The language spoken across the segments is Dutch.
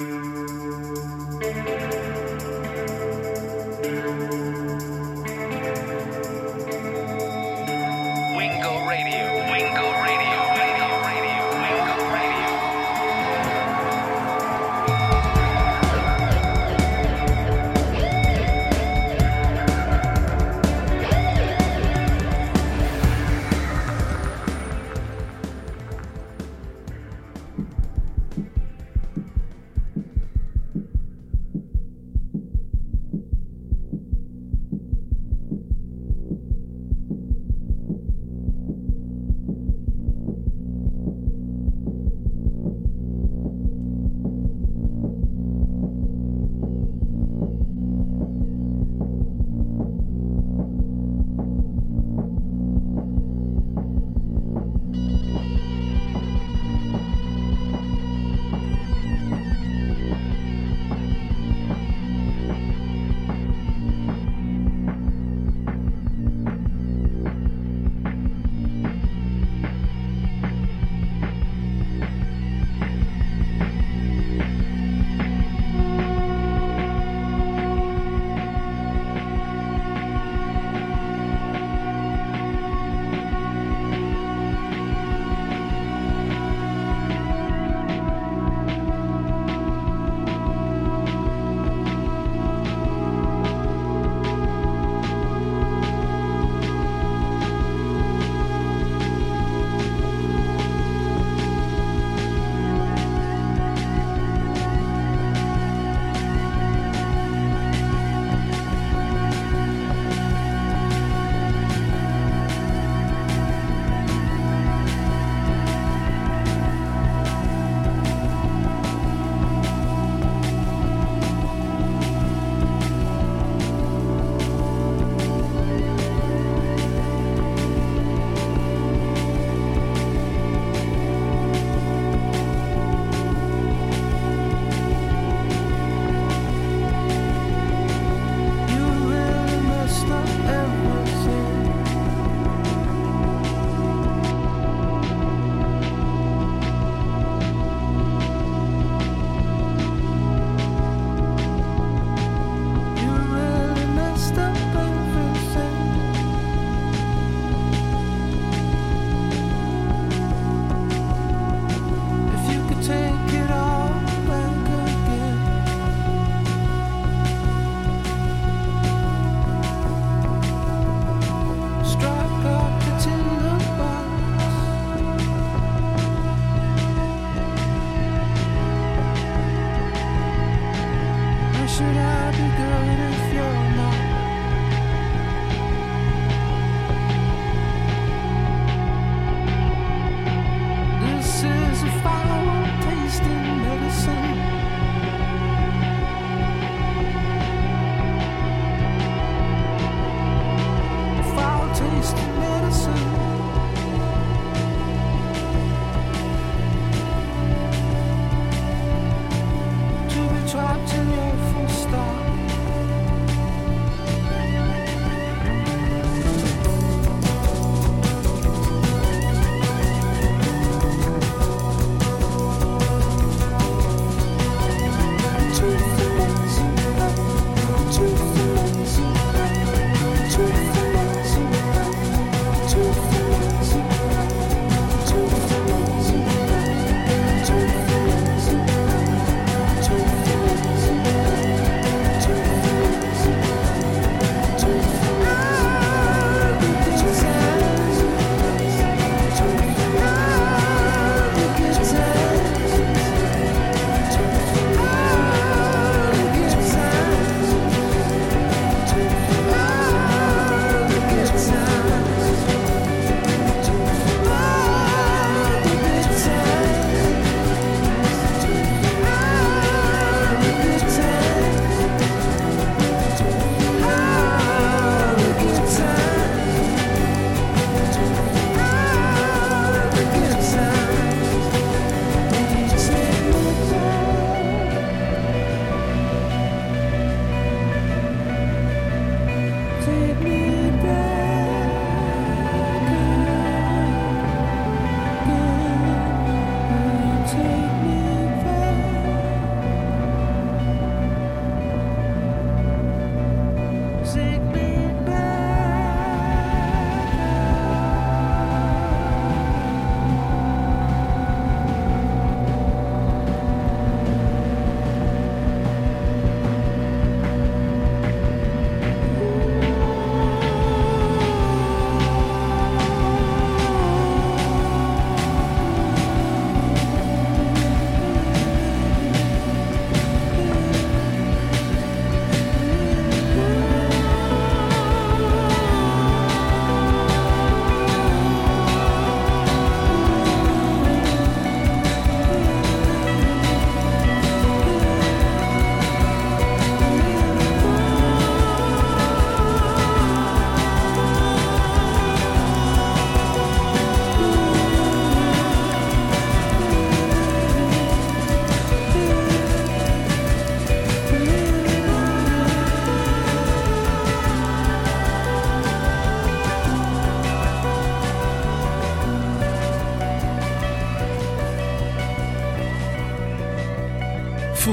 Mm-hmm.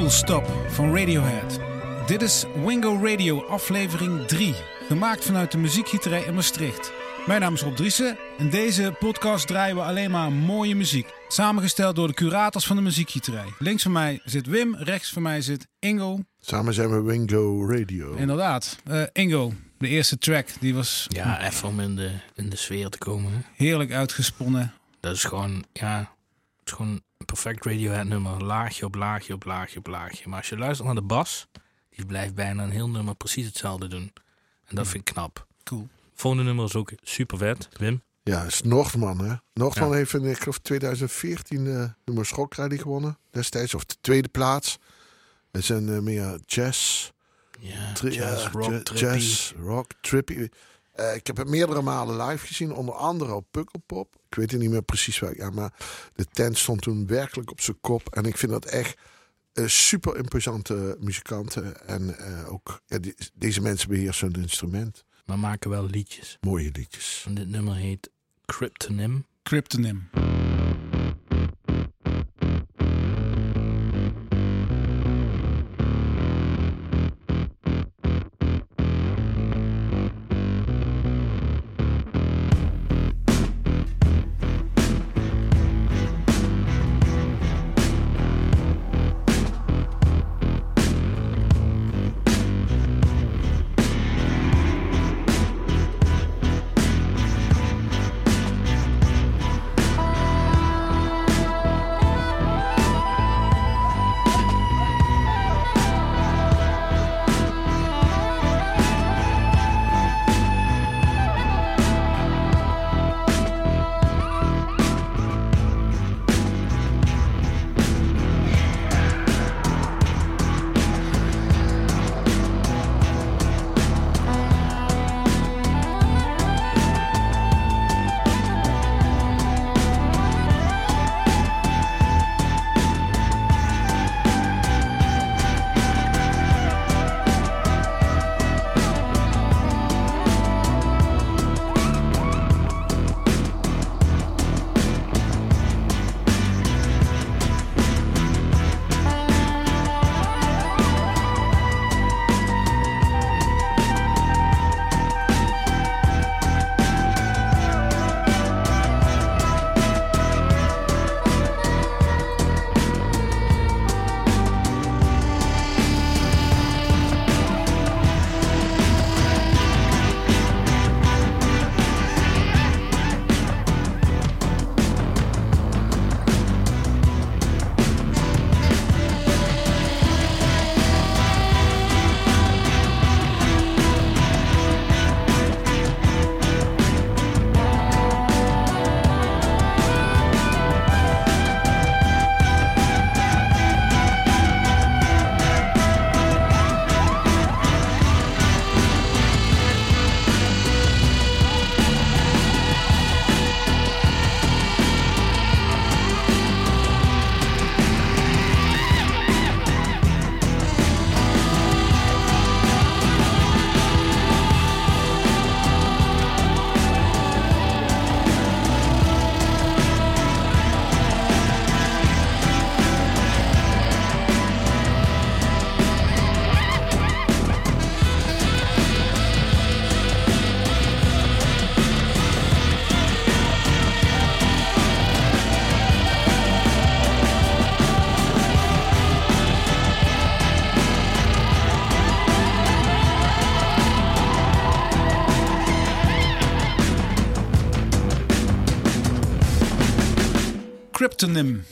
Full Stop van Radiohead. Dit is Wingo Radio aflevering 3, gemaakt vanuit de muziekgieterij in Maastricht. Mijn naam is Rob Driessen. In deze podcast draaien we alleen maar mooie muziek. Samengesteld door de curators van de muziekgieterij. Links van mij zit Wim, rechts van mij zit Ingo. Samen zijn we Wingo Radio. Inderdaad. Uh, Ingo, de eerste track, die was... Ja, even om in de, in de sfeer te komen. Hè? Heerlijk uitgesponnen. Dat is gewoon, ja, het is gewoon een perfect Radiohead nummer. Laagje op laagje op laagje op laagje. Maar als je luistert naar de bas, die blijft bijna een heel nummer precies hetzelfde doen. En dat vind ik knap. Cool. Volgende nummer is ook super vet. Wim? Ja, is Noordman, hè? Noordman heeft in, ik geloof, 2014 uh, nummer Schokradi gewonnen. Destijds, of de tweede plaats. Het een uh, meer jazz. Ja, jazz, rock, ja, trippy. jazz, rock, trippy. Uh, ik heb het meerdere malen live gezien, onder andere op Pukkelpop. Ik weet het niet meer precies waar, ja, maar de tent stond toen werkelijk op zijn kop. En ik vind dat echt uh, super imposante muzikanten. En uh, ook ja, die, deze mensen beheersen hun instrument. Maar maken wel liedjes. Mooie liedjes. En dit nummer heet Cryptonym. Cryptonym.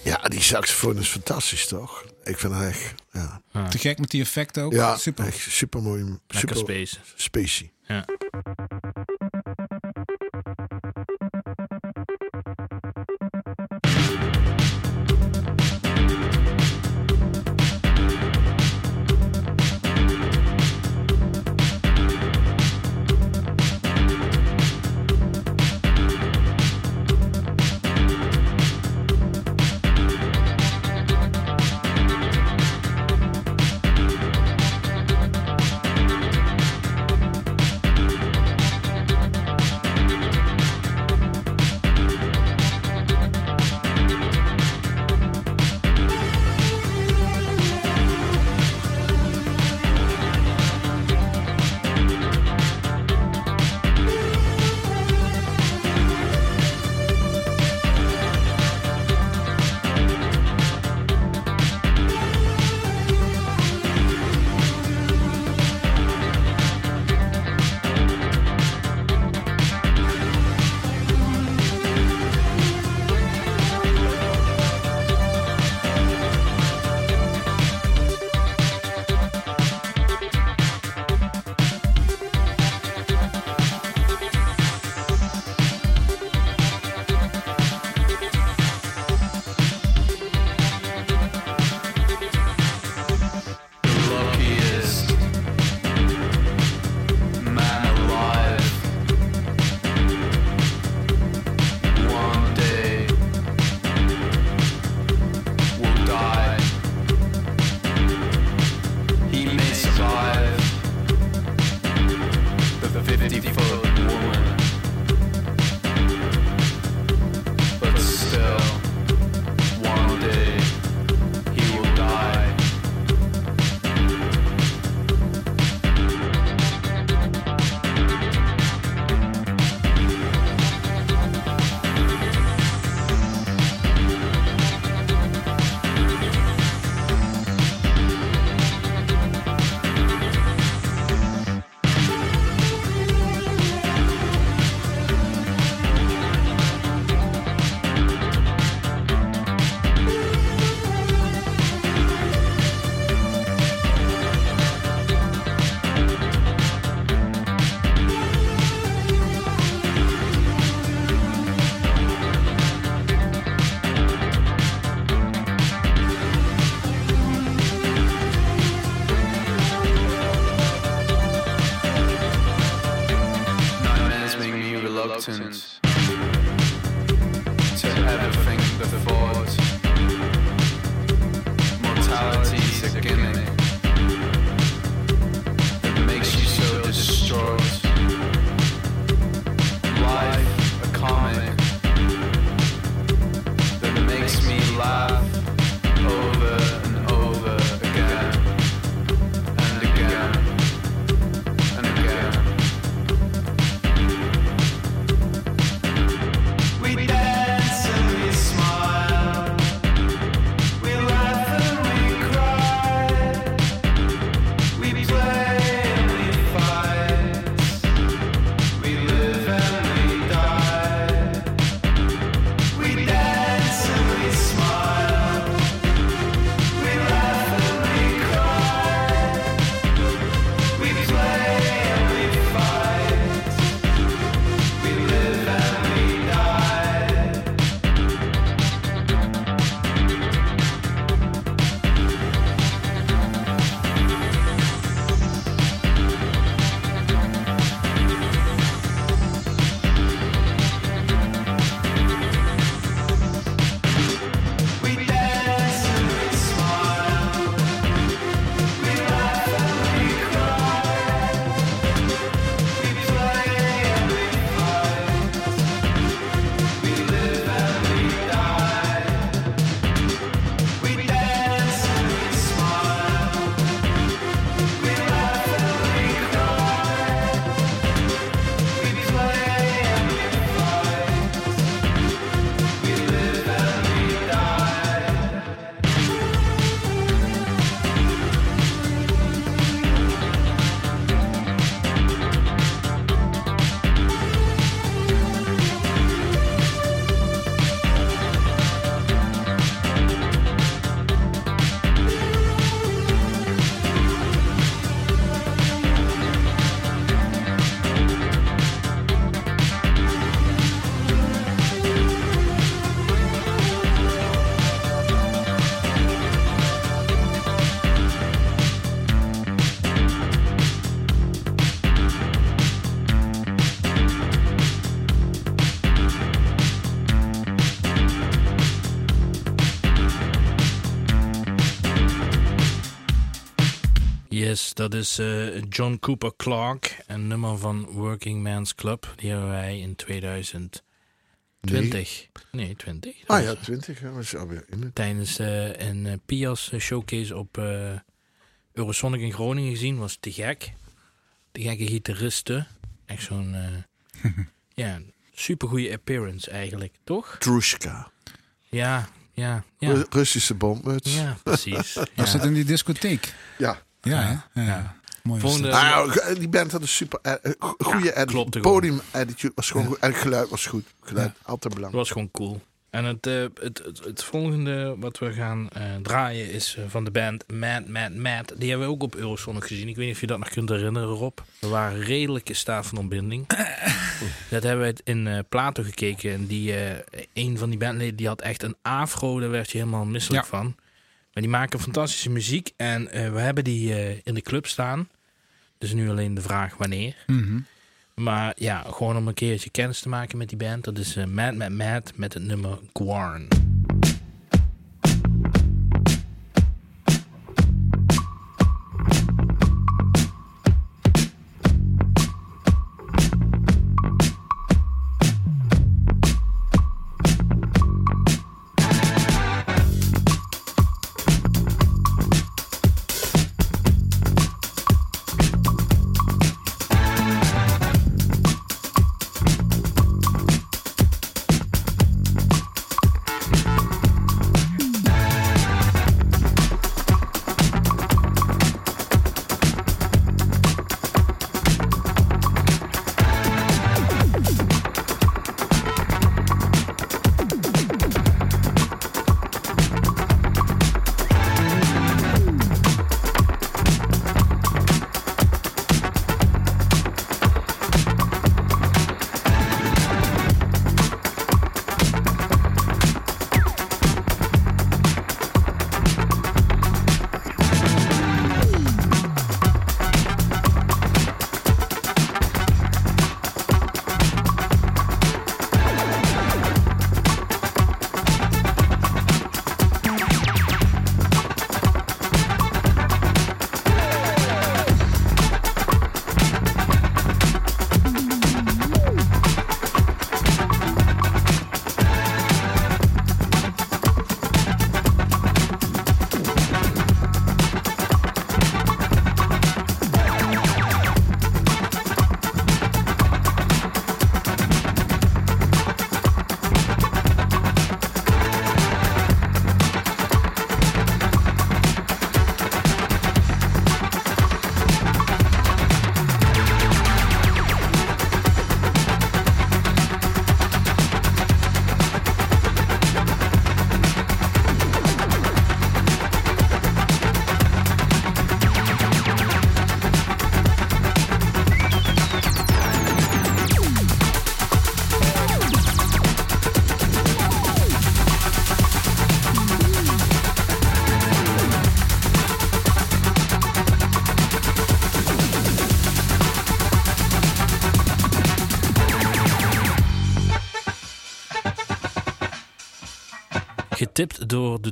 Ja, die saxofoon is fantastisch, toch? Ik vind het echt, ja. Ah. Te gek met die effecten ook. Ja, super. Echt super mooi. Lekker Super space. spacey. Ja. Dat is eh, John Cooper Clarke, een nummer van Working Man's Club. Die hebben wij in 2020. Nee, 20. Ah ja, 20 hè, was alweer in het. Tijdens eh, een eh, Pias showcase op eh Eurosonic in Groningen gezien. Was te gek. De gekke gitaristen. Echt zo'n eh ja, supergoeie appearance eigenlijk, toch? Trushka. Ja, ja, ja. Ru- Russische bombmuts. Ja, precies. Was Ja. dat in die discotheek? Ja. Ja, ja. Ja. Mooi. Volgende-. Ah, die band had een super eh, eh, go- goede Ja, edit. Podium attitude was gewoon goed. En het geluid was goed. Geluid, altijd belangrijk. was gewoon cool. En het, eh, het, het, het volgende wat we gaan eh, draaien is van de band Mad Mad Mad. Die hebben we ook op Eurosonic gezien. Ik weet niet of je dat nog kunt herinneren, Rob. We waren redelijk in staat van ontbinding. dat hebben we in eh, Plato gekeken. En die, eh, een van die bandleden die had echt een afro. Daar werd je helemaal misselijk Ja. van. Maar die maken fantastische muziek. En eh, we hebben die eh, in de club staan. Dus nu alleen de vraag wanneer. Mhm. Maar ja, gewoon om een keertje kennis te maken met die band. Dat is eh, Mad Mad Mad met het nummer Guarn.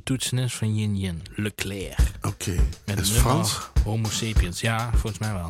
De toetsenis van Yin Yin, Leclerc. Oké. Met Is het Frans? Homo sapiens. Ja, volgens mij wel.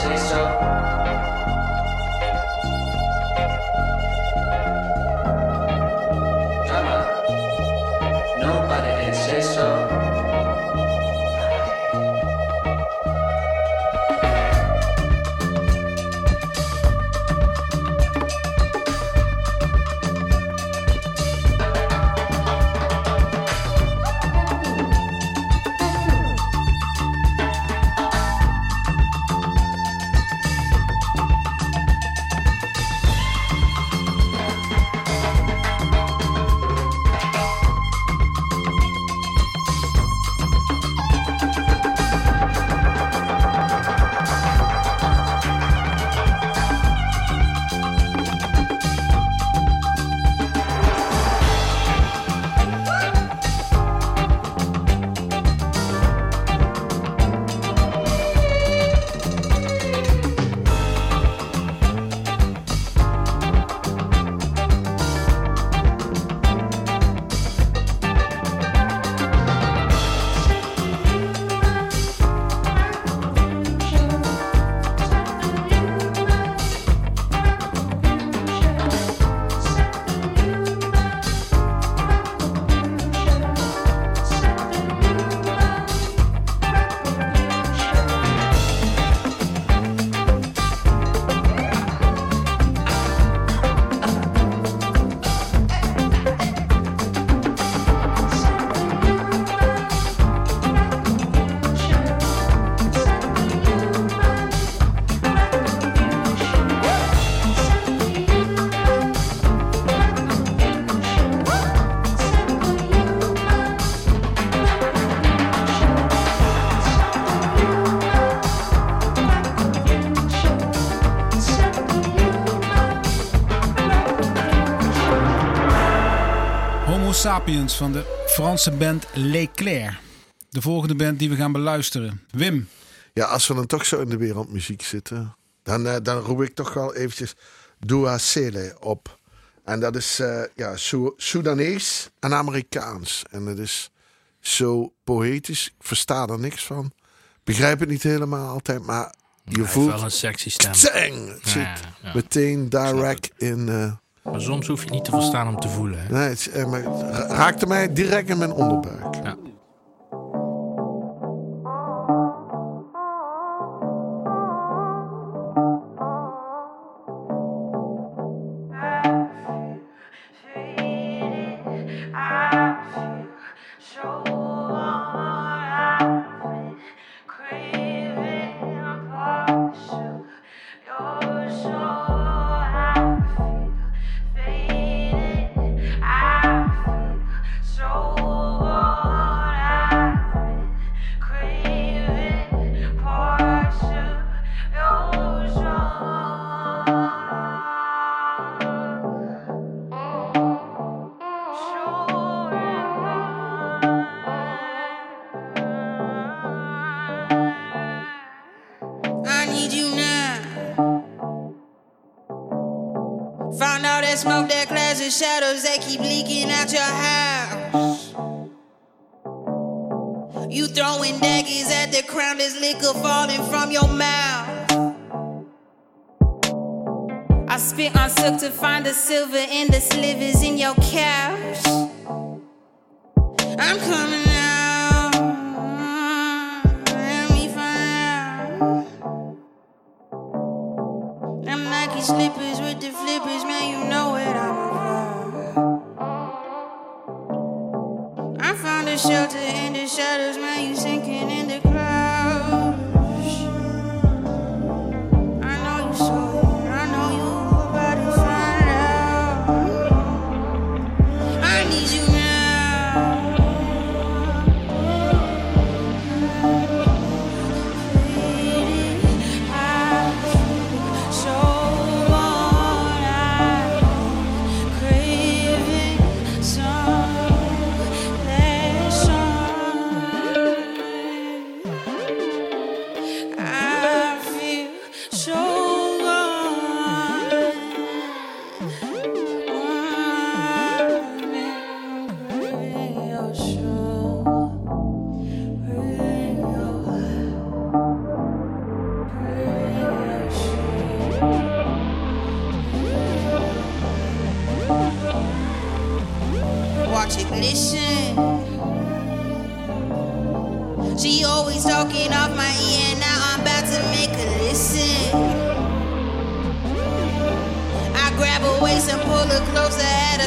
Homo Sapiens van de Franse band L'Éclair. De volgende band die we gaan beluisteren. Wim, Ja, als we dan toch zo in de wereldmuziek zitten, dan, eh, dan roep ik toch wel eventjes Dua Sele op. En dat is eh ja, Su- Soedanees en Amerikaans. En het is zo poëtisch. Ik versta er niks van. Begrijp het niet helemaal altijd, maar je heeft voelt... wel een sexy stem. Zang! Het zit Ja, ja. meteen direct in... eh, Maar soms hoef je niet te verstaan om te voelen. Hè? nee, het, eh, maar raakte mij direct in mijn onderbuik.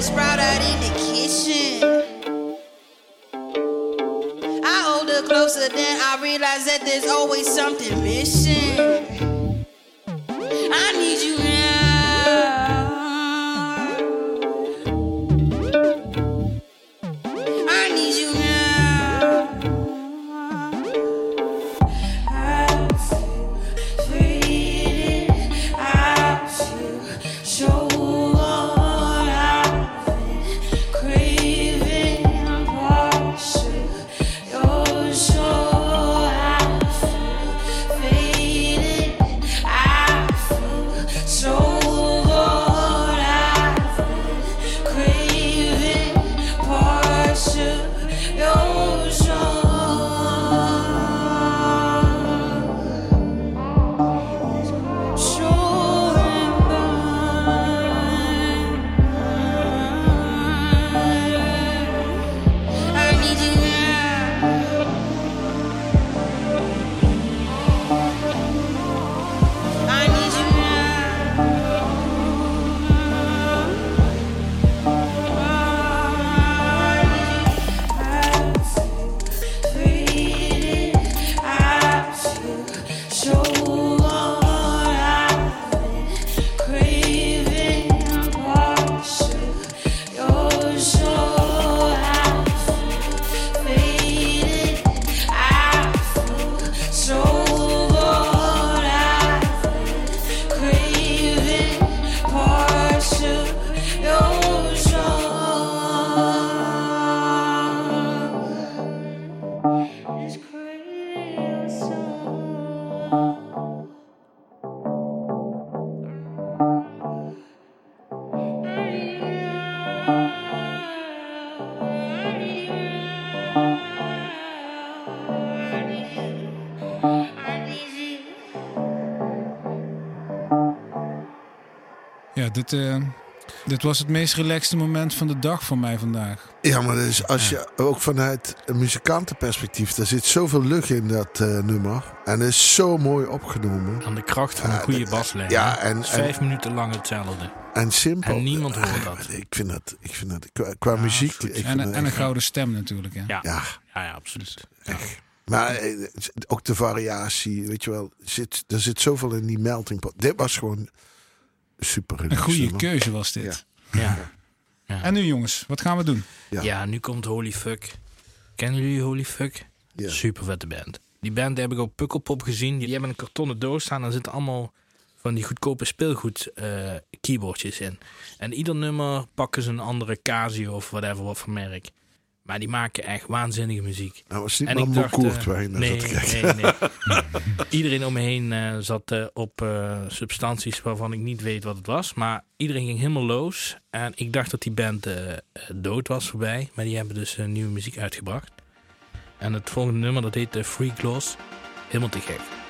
Sprout out in the kitchen. I hold her closer, then I realize that there's always something missing. Dit, eh, dit was het meest relaxte moment van de dag voor mij vandaag. Ja, maar dus als je ook vanuit een muzikantenperspectief, er zit zoveel lucht in dat eh, nummer. En het is zo mooi opgenomen. Aan de kracht van een goede baslijn. ja, en- vijf minuten lang hetzelfde. En simpel. En niemand hoort dat. Ik vind dat, ik vind dat qua, qua muziek. Ik En, vind een- dat en een echt- gouden stem natuurlijk. Hè? Ja, ja. Ja, ja, absoluut. Maar eh, ook de variatie, weet je wel. Zit, er zit zoveel in die melting pot. Dit was gewoon super Een goede keuze was dit. Ja. En nu jongens, wat gaan we doen? Ja. Ja. nu komt Holy Fuck. Kennen jullie Holy Fuck? Ja. Super vette band. Die band heb ik op Pukkelpop gezien. Die hebben een kartonnen doos staan. Daar zitten allemaal van die goedkope speelgoed eh, keyboardjes in. En ieder nummer pakken ze een andere Casio of whatever, wat voor merk. Maar die maken echt waanzinnige muziek. Nou, was niet En maar ik dacht... Eh, nee, nee, nee. iedereen om me heen eh, zat eh, op substanties waarvan ik niet weet wat het was. Maar iedereen ging helemaal los. En ik dacht dat die band dood was voorbij. Maar die hebben dus nieuwe muziek uitgebracht. En het volgende nummer dat heet Free Gloss. Helemaal te gek.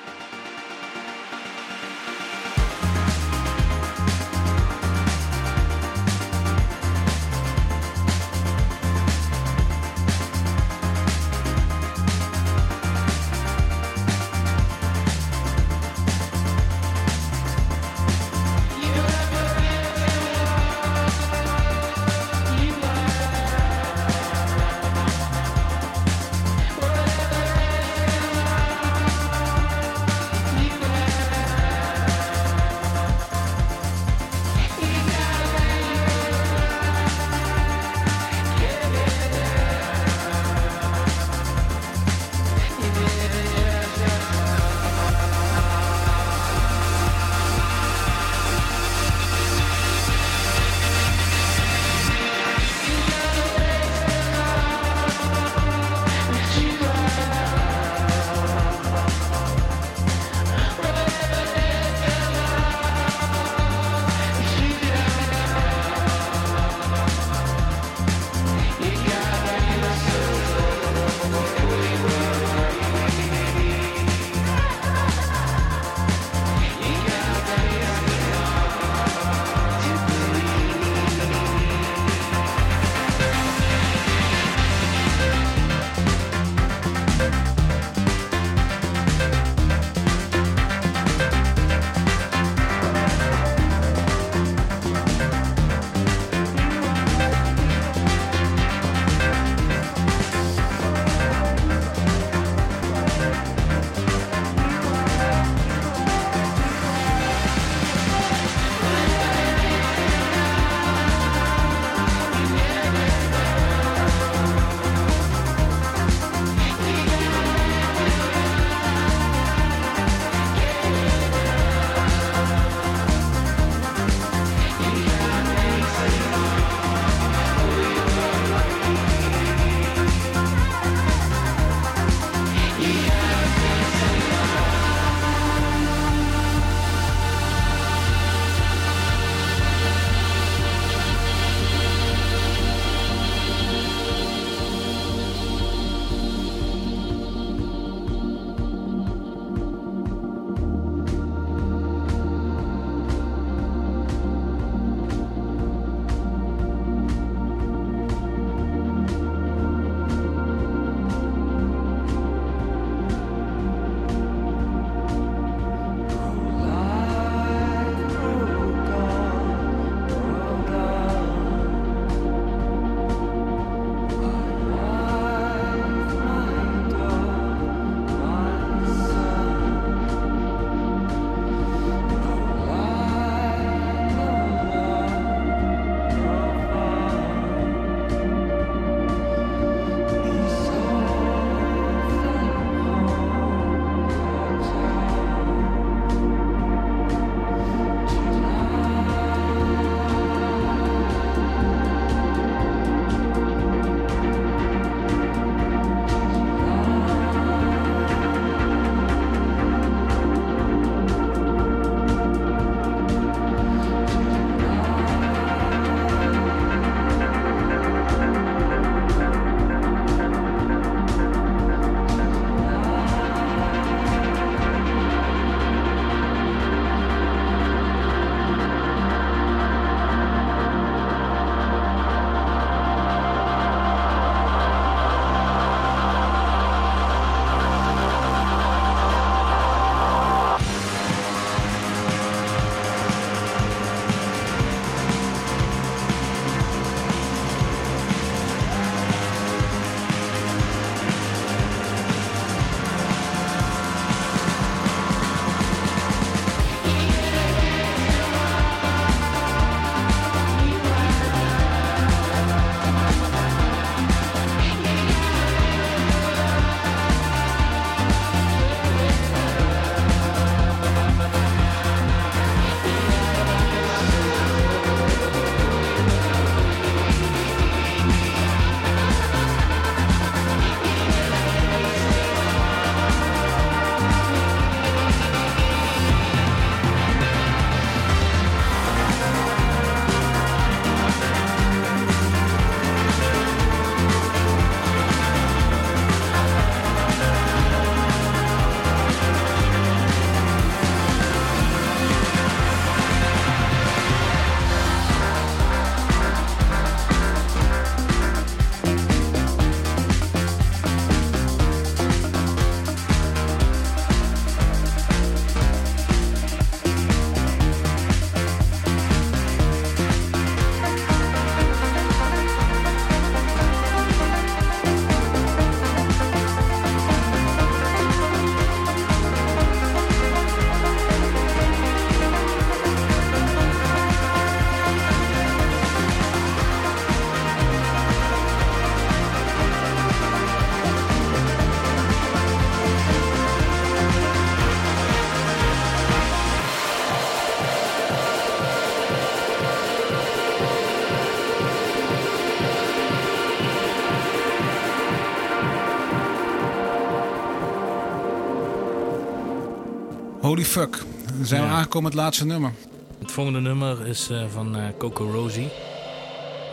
Holy fuck. Dan zijn we Ja. aangekomen met het laatste nummer. Het volgende nummer is eh, van eh, Coco Rosie.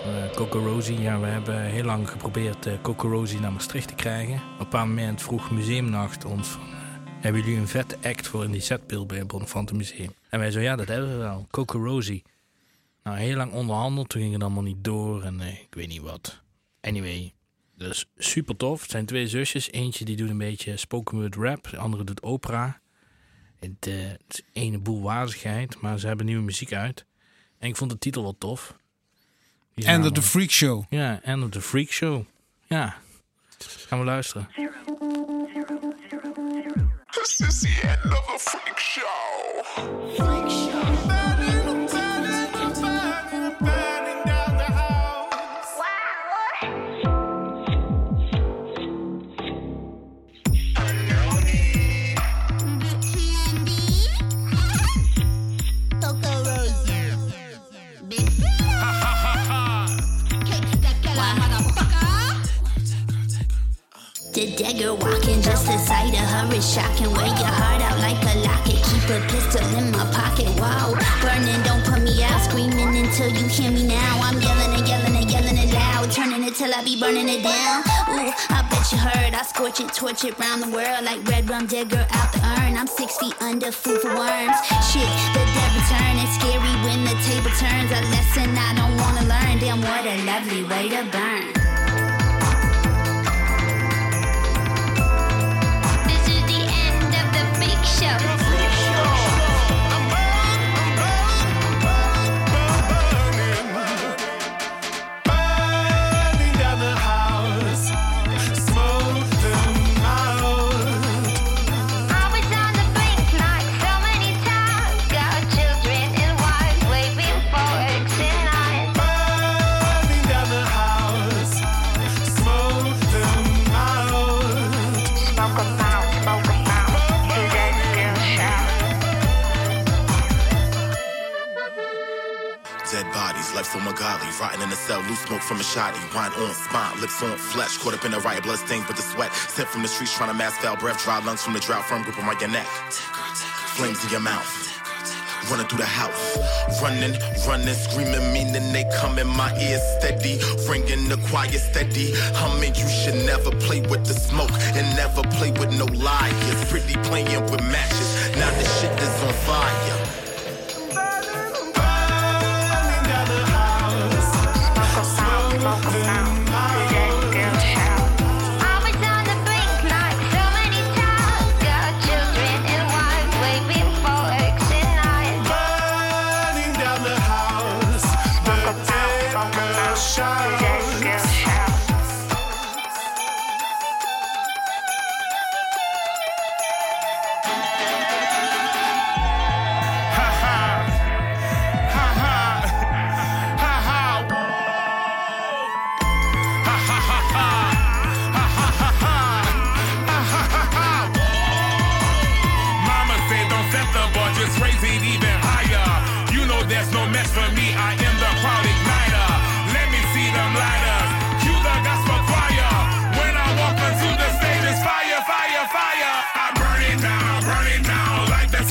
Eh, Coco Rosie, ja, we hebben heel lang geprobeerd Coco Rosie naar Maastricht te krijgen. Op een bepaald moment vroeg Museumnacht ons van... hebben jullie een vette act voor in die setbeeld bij het Bonnefanten Museum? En wij zo, ja, dat hebben we wel. Coco Rosie. Nou, heel lang onderhandeld, toen ging het allemaal niet door en ik weet niet wat. Anyway, dus super tof. Het zijn twee zusjes. Eentje die doet een beetje spoken word rap, de andere doet opera. Het, het is ene boel wazigheid, maar ze hebben nieuwe muziek uit. En ik vond de titel wel tof. End of the Freak Show. Ja, End of the Freak Show. Ja, gaan we luisteren. This is the end of a freak show. The dagger walking, just the sight of her is shocking. Wear your heart out like a locket. Keep a pistol in my pocket. Wow, burning, don't put me out. Screaming until you hear me now. I'm yelling and yelling and yelling it loud. Turning it till I be burning it down. Ooh, I bet you heard. I scorch it, torch it round the world like red rum digger out the urn. I'm six feet under, food for worms. Shit, the devil turn. It's scary when the table turns. A lesson I don't wanna learn. Damn, what a lovely way to burn. So ungodly, rotting in the cell, loose smoke from a shotty, wine on spine, lips on flesh, caught up in the riot, blood stains with the sweat, sent from the streets trying to mask foul breath, dry lungs from the drought, firm grip on your neck, flames in your mouth, running through the house, running, running, screaming, meaning they come in my ears steady, ringing the choir steady, humming, you should never play with the smoke, and never play with no liars, pretty playing with matches, now the shit is on fire.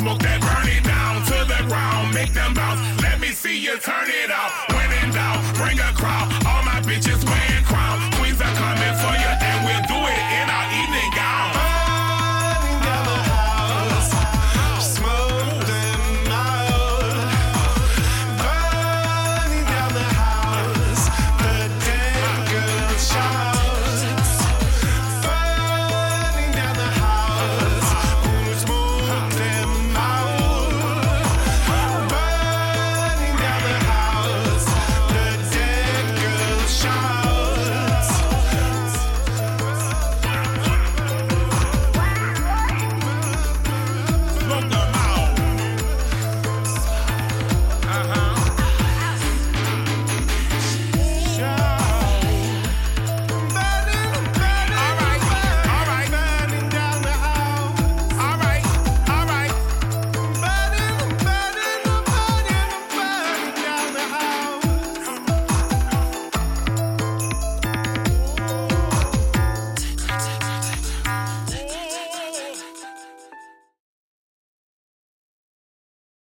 Smoke that burn it down to the ground, make them bounce. Let me see you turn it out.